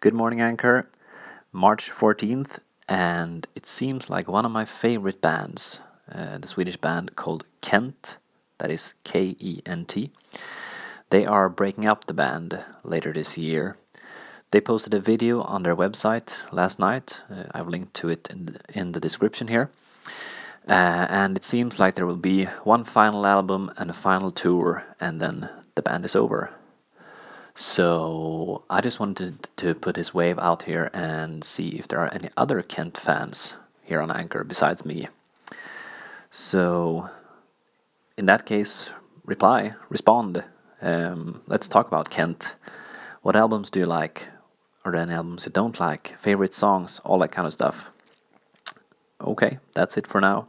Good morning, Anchor. March 14th, and it seems like one of my favorite bands, uh, the Swedish band called Kent, that is K E N T, they are breaking up the band later this year. They posted a video on their website last night. Uh, I've linked to it in the, in the description here. Uh, and it seems like there will be one final album and a final tour, and then the band is over. So I just wanted to put this wave out here and see if there are any other Kent fans here on Anchor besides me. So in that case, reply, respond. Um, let's talk about Kent. What albums do you like? Are there any albums you don't like? Favorite songs? All that kind of stuff. Okay, that's it for now.